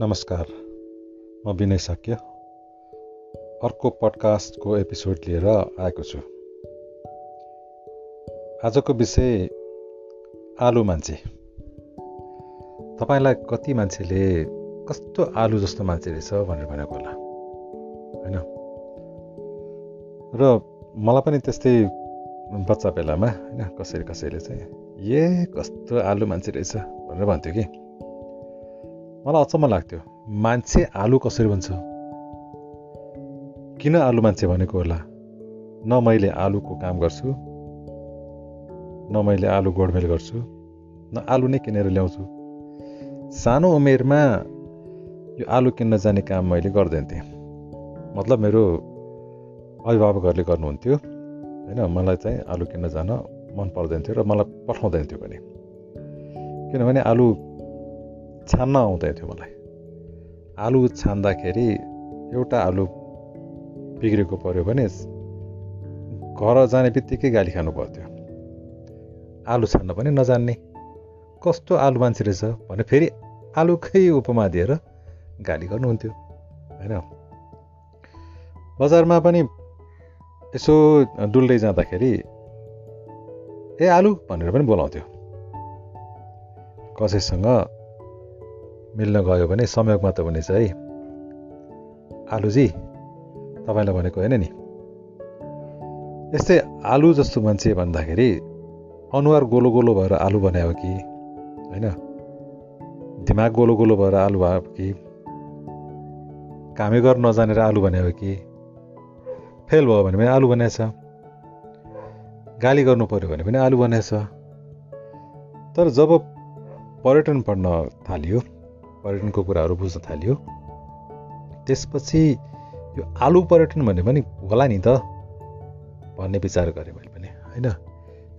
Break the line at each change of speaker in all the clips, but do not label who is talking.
नमस्कार म विनय साक्य। अर्को पडकास्टको एपिसोड लिएर आएको छु। आजको विषय आलु मान्छे। तपाईँलाई कति मान्छेले कस्तो आलु जस्तो मान्छे रहेछ भनेर भनेको होला होइन? र मलाई पनि त्यस्तै बच्चा बेलामा होइन कसैले कसैले चाहिँ ए कस्तो आलु मान्छे रहेछ भनेर भन्थ्यो कि? मलाई अचम्म लाग्थ्यो। मान्छे आलु कसरी भन्छ किन आलु मान्छे भनेको होला? न मैले आलुको काम गर्छु न मैले आलु गोडमेल गर्छु न आलु नै किनेर ल्याउँछु। सानो उमेरमा यो आलु किन्न जाने काम मैले गर्दैन थिएँ मतलब मेरो अभिभावकहरूले गर्नुहुन्थ्यो होइन? मलाई चाहिँ आलु किन्न जान मन पर्दैन थियो र मलाई पठाउँदैन थियो पनि। किनभने आलु छान्न आउँदै थियो मलाई। आलु छान्दाखेरि एउटा आलु बिग्रेको पऱ्यो भने घर जाने बित्तिकै गाली खानु पर्थ्यो आलु छान्न पनि नजान्ने। कस्तो आलु मान्छे रहेछ भने फेरि आलुकै उपमा दिएर गाली गर्नुहुन्थ्यो होइन? बजारमा पनि यसो डुल्दै जाँदाखेरि ए आलु भनेर पनि बोलाउँथ्यो। कसैसँग मिल्न गयो भने संयोगमा त हुनेछ है। आलुजी तपाईँलाई भनेको होइन नि। यस्तै आलु जस्तो मान्छे भन्दाखेरि अनुहार गोलो गोलो भएर आलु बनायो कि? होइन? दिमाग गोलो गोलो भएर आलु भयो कि? कामै गर्न नजानेर आलु बनायो कि? फेल भयो भने पनि आलु बनाएछ गाली गर्नु पऱ्यो भने पनि आलु बनाएछ तर जब पर्यटन पढ्न थालियो पर्यटनको कुराहरू बुझ्न थाल्यो। त्यसपछि यो आलु पर्यटन भन्ने पनि होला नि त भन्ने विचार गरेँ मैले पनि होइन?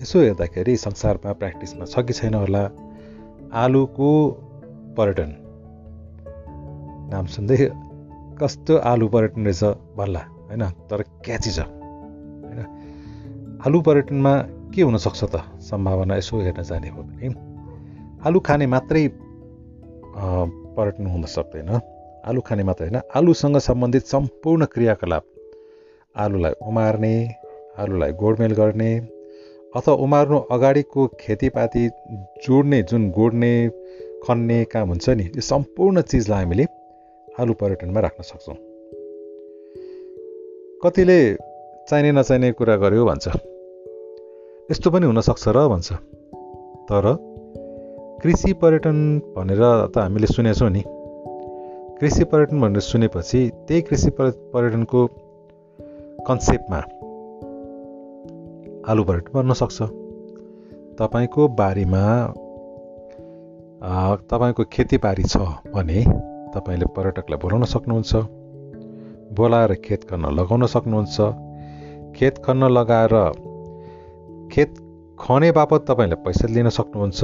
यसो हेर्दाखेरि संसारमा प्र्याक्टिसमा छ कि छैन होला? आलुको पर्यटन। नाम सुन्दै कस्तो आलु पर्यटन रहेछ भन्ला होइन? तर क्याची छ होइन? आलु पर्यटनमा के हुनसक्छ त? सम्भावना यसो हेर्न जाने हो भने। आलु खाने मात्रै पर्यटन हुन सक्दैन आलु खाने मात्र होइन आलुसँग सम्बन्धित सम्पूर्ण क्रियाकलाप आलुलाई उमार्ने आलुलाई गोडमेल गर्ने अथवा उमार्नु अगाडिको खेतीपाती जोड्ने जुन गोड्ने खन्ने काम हुन्छ नि यो सम्पूर्ण चिजलाई हामीले आलु पर्यटनमा राख्न सक्छौँ कतिले चाहिने नचाहिने कुरा गर्यो भन्छ यस्तो पनि हुनसक्छ र भन्छ तर कृषि पर्यटन भनेर त हामीले सुनेछौँ नि। कृषि पर्यटन भनेर सुनेपछि त्यही कृषि पर्यटनको कन्सेप्टमा आलु पर्यटन बन्न सक्छ। तपाईँको बारीमा तपाईँको खेतीबारी छ भने तपाईँले पर्यटकलाई बोलाउन सक्नुहुन्छ बोलाएर खेत खन्न लगाउन सक्नुहुन्छ। खेत खन्न लगाएर खेत खने बापत तपाईँले पैसा लिन सक्नुहुन्छ।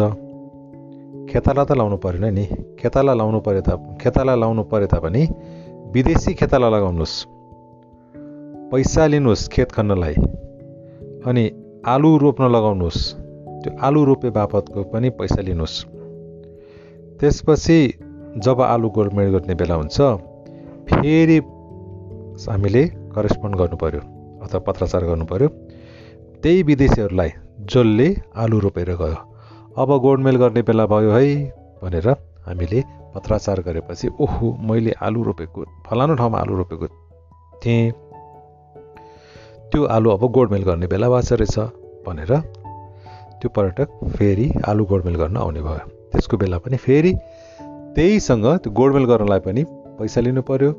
खेताला त लाउनु परेन नि खेताला लाउनु परे त खेताला लाउनु परे तापनि विदेशी खेताला लगाउनुहोस्। पैसा लिनुहोस् खेत खन्नलाई। अनि आलु रोप्न लगाउनुहोस्। त्यो आलु रोपे बापतको पनि पैसा लिनुहोस्। त्यसपछि जब आलु गोडमेड गर्ने बेला हुन्छ फेरि हामीले करेस्पोन्ड गर्नु पऱ्यो अथवा पत्राचार गर्नु पऱ्यो त्यही विदेशीहरूलाई जसले आलु रोपेर गयो। अब गोडमेल गर्ने बेला भयो है भनेर हामीले पत्राचार गरेपछि ओहो मैले आलु रोपेको फलानु ठाउँमा आलु रोपेको थिएँ। त्यो आलु अब गोडमेल गर्ने बेला भएको रहेछ भनेर त्यो पर्यटक फेरि आलु गोडमेल गर्न आउने भयो। त्यसको बेला पनि फेरि त्यहीसँग त्यो गोडमेल गर्नलाई पनि पैसा लिनु पऱ्यो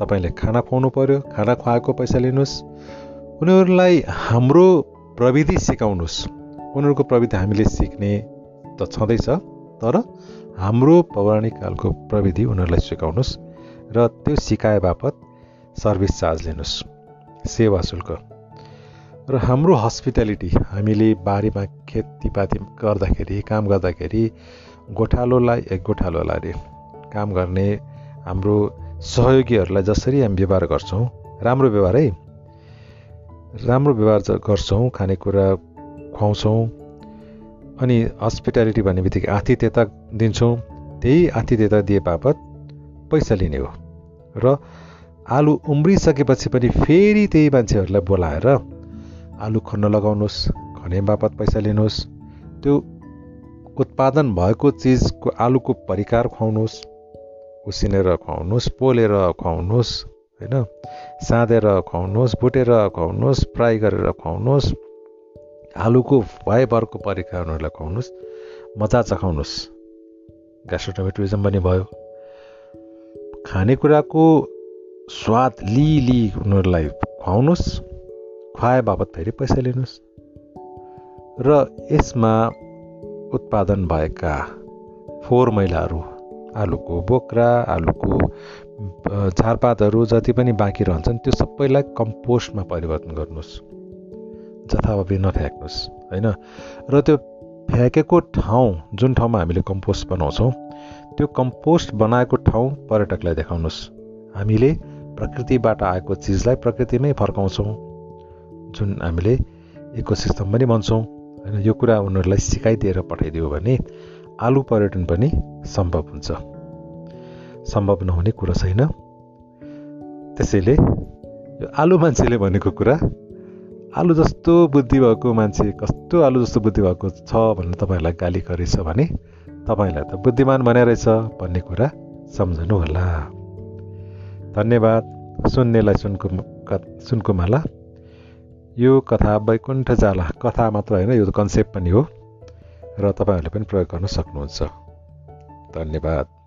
तपाईँले खाना खुवाउनु पऱ्यो खाना खुवाएको पैसा लिनुहोस्। उनीहरूलाई हाम्रो प्रविधि सिकाउनुहोस्। उनीहरूको प्रविधि हामीले सिक्ने त छँदैछ तर हाम्रो पौराणिक कालको प्रविधि उनीहरूलाई सिकाउनुहोस् र त्यो सिकाए बापत सर्भिस चार्ज लिनुहोस्। सेवा शुल्क। र हाम्रो हस्पिटालिटी हामीले बारीमा खेतीपाती गर्दाखेरि काम गर्दाखेरि गोठालोलाई एक गोठालोलाई अरे काम गर्ने हाम्रो सहयोगीहरूलाई जसरी हामी व्यवहार गर्छौँ राम्रो व्यवहार है राम्रो व्यवहार गर्छौँ खानेकुरा खुवाउँछौँ अनि हस्पिटालिटी भन्ने बित्तिकै आतिथ्यता दिन्छौँ। त्यही आतिथ्यता दिए बापत पैसा लिने हो। र आलु उम्रिसकेपछि पनि फेरि त्यही मान्छेहरूलाई बोलाएर आलु खन्न लगाउनुहोस् खने बापत पैसा लिनुहोस्। त्यो उत्पादन भएको चिजको आलुको परिकार खुवाउनुहोस् उसिनेर खुवाउनुहोस् पोलेर खुवाउनुहोस् होइन? साँधेर खुवाउनुहोस् भुटेर खुवाउनुहोस् फ्राई गरेर खुवाउनुहोस्। आलुको फाइबरको परिकार उनीहरूलाई खुवाउनुहोस् मजा चखाउनुहोस्। ग्यास्ट्रोटोमेटोरिजम पनि भयो। खानेकुराको स्वाद लिली उनीहरूलाई खुवाउनुहोस् खुवाए बापत फेरि पैसा लिनुहोस्। र यसमा उत्पादन भएका फोहोर मैलाहरू आलुको बोक्रा आलुको झारपातहरू जति पनि बाँकी रहन्छन् त्यो सबैलाई कम्पोस्टमा परिवर्तन गर्नुहोस्। जथाभावी नफ्याँक्नुहोस् होइन? र त्यो फ्याँकेको ठाउँ जुन ठाउँमा हामीले कम्पोस्ट बनाउँछौँ त्यो कम्पोस्ट बनाएको ठाउँ पर्यटकलाई देखाउनुहोस् हामीले प्रकृतिबाट आएको चिजलाई प्रकृतिमै फर्काउँछौँ जुन हामीले इकोसिस्टम पनि भन्छौँ होइन? यो कुरा उनीहरूलाई सिकाइदिएर पठाइदियो भने आलु पर्यटन पनि सम्भव हुन्छ। सम्भव नहुने कुरो छैन। त्यसैले यो आलु मान्छेले भनेको कुरा आलु जस्तो बुद्धि भएको मान्छे कस्तो आलु जस्तो बुद्धि भएको छ भनेर तपाईँहरूलाई गाली गरेछ भने तपाईँलाई त बुद्धिमान रहेछ भन्ने कुरा सम्झनु होला धन्यवाद सुन्नेलाई सुनको सुनको माला। यो कथा वैकुण्ठ जाला कथा मात्र होइन यो कन्सेप्ट पनि हो र तपाईँहरूले पनि प्रयोग गर्न सक्नुहुन्छ। धन्यवाद।